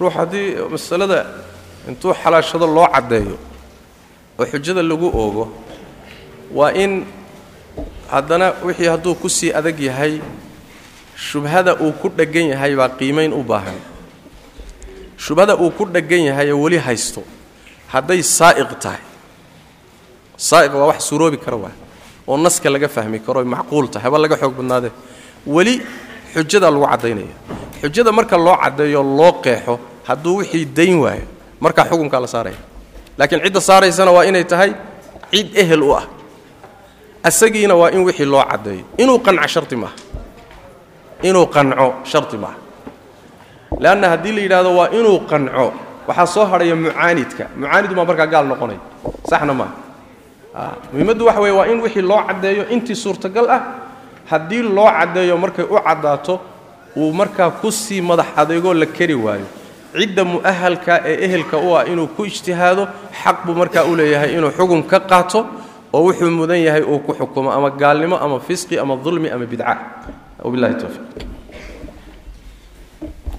ruux haddii masalada intuu xalaashado loo caddeeyo oo xujada lagu oogo waa in haddana wixii hadduu ku sii adag yahay shubhada uu ku dheggan yahay baa qiimayn u baahan. Shubhada uu ku dheggan yahay ee weli haysto hadday saa'iq tahay. Saa'iq waa wax suroobi kara waa oo naska laga fahmi karo oy macquul tahay haba laga xoog badnaadee. Weli xujadaa lagu caddaynaya. Xujada marka loo caddeeyo loo qeexo hadduu wixii dayn waayo markaa xukunkaa la saaraya. Laakiin cidda saaraysana waa inay tahay cid ehel u ah. Asagiina waa in wixii loo caddeeyo. Inuu qanco sharti maaha inuu qanco sharti maaha leanna haddii la yidhahdo waa inuu qanco waxaa soo hadhaya mucaanidka. Mucaanidu baa markaa gaal noqonaya saxna maaha muhiimaddu waxa weye waa in wixii loo caddeeyo intii suurtagal ah haddii loo caddeeyo markay u caddaato uu markaa ku sii madax adeegoo la keri waayo. Cidda mu'ahalka ee ehelka u ah inuu ku ijtihaado xaq buu markaa u leeyahay inuu xukun ka qaato oo wuxuu mudan yahay uu ku xukumo ama gaalnimo ama fisqi ama dulmi ama bidca. Wabillahi towfiiq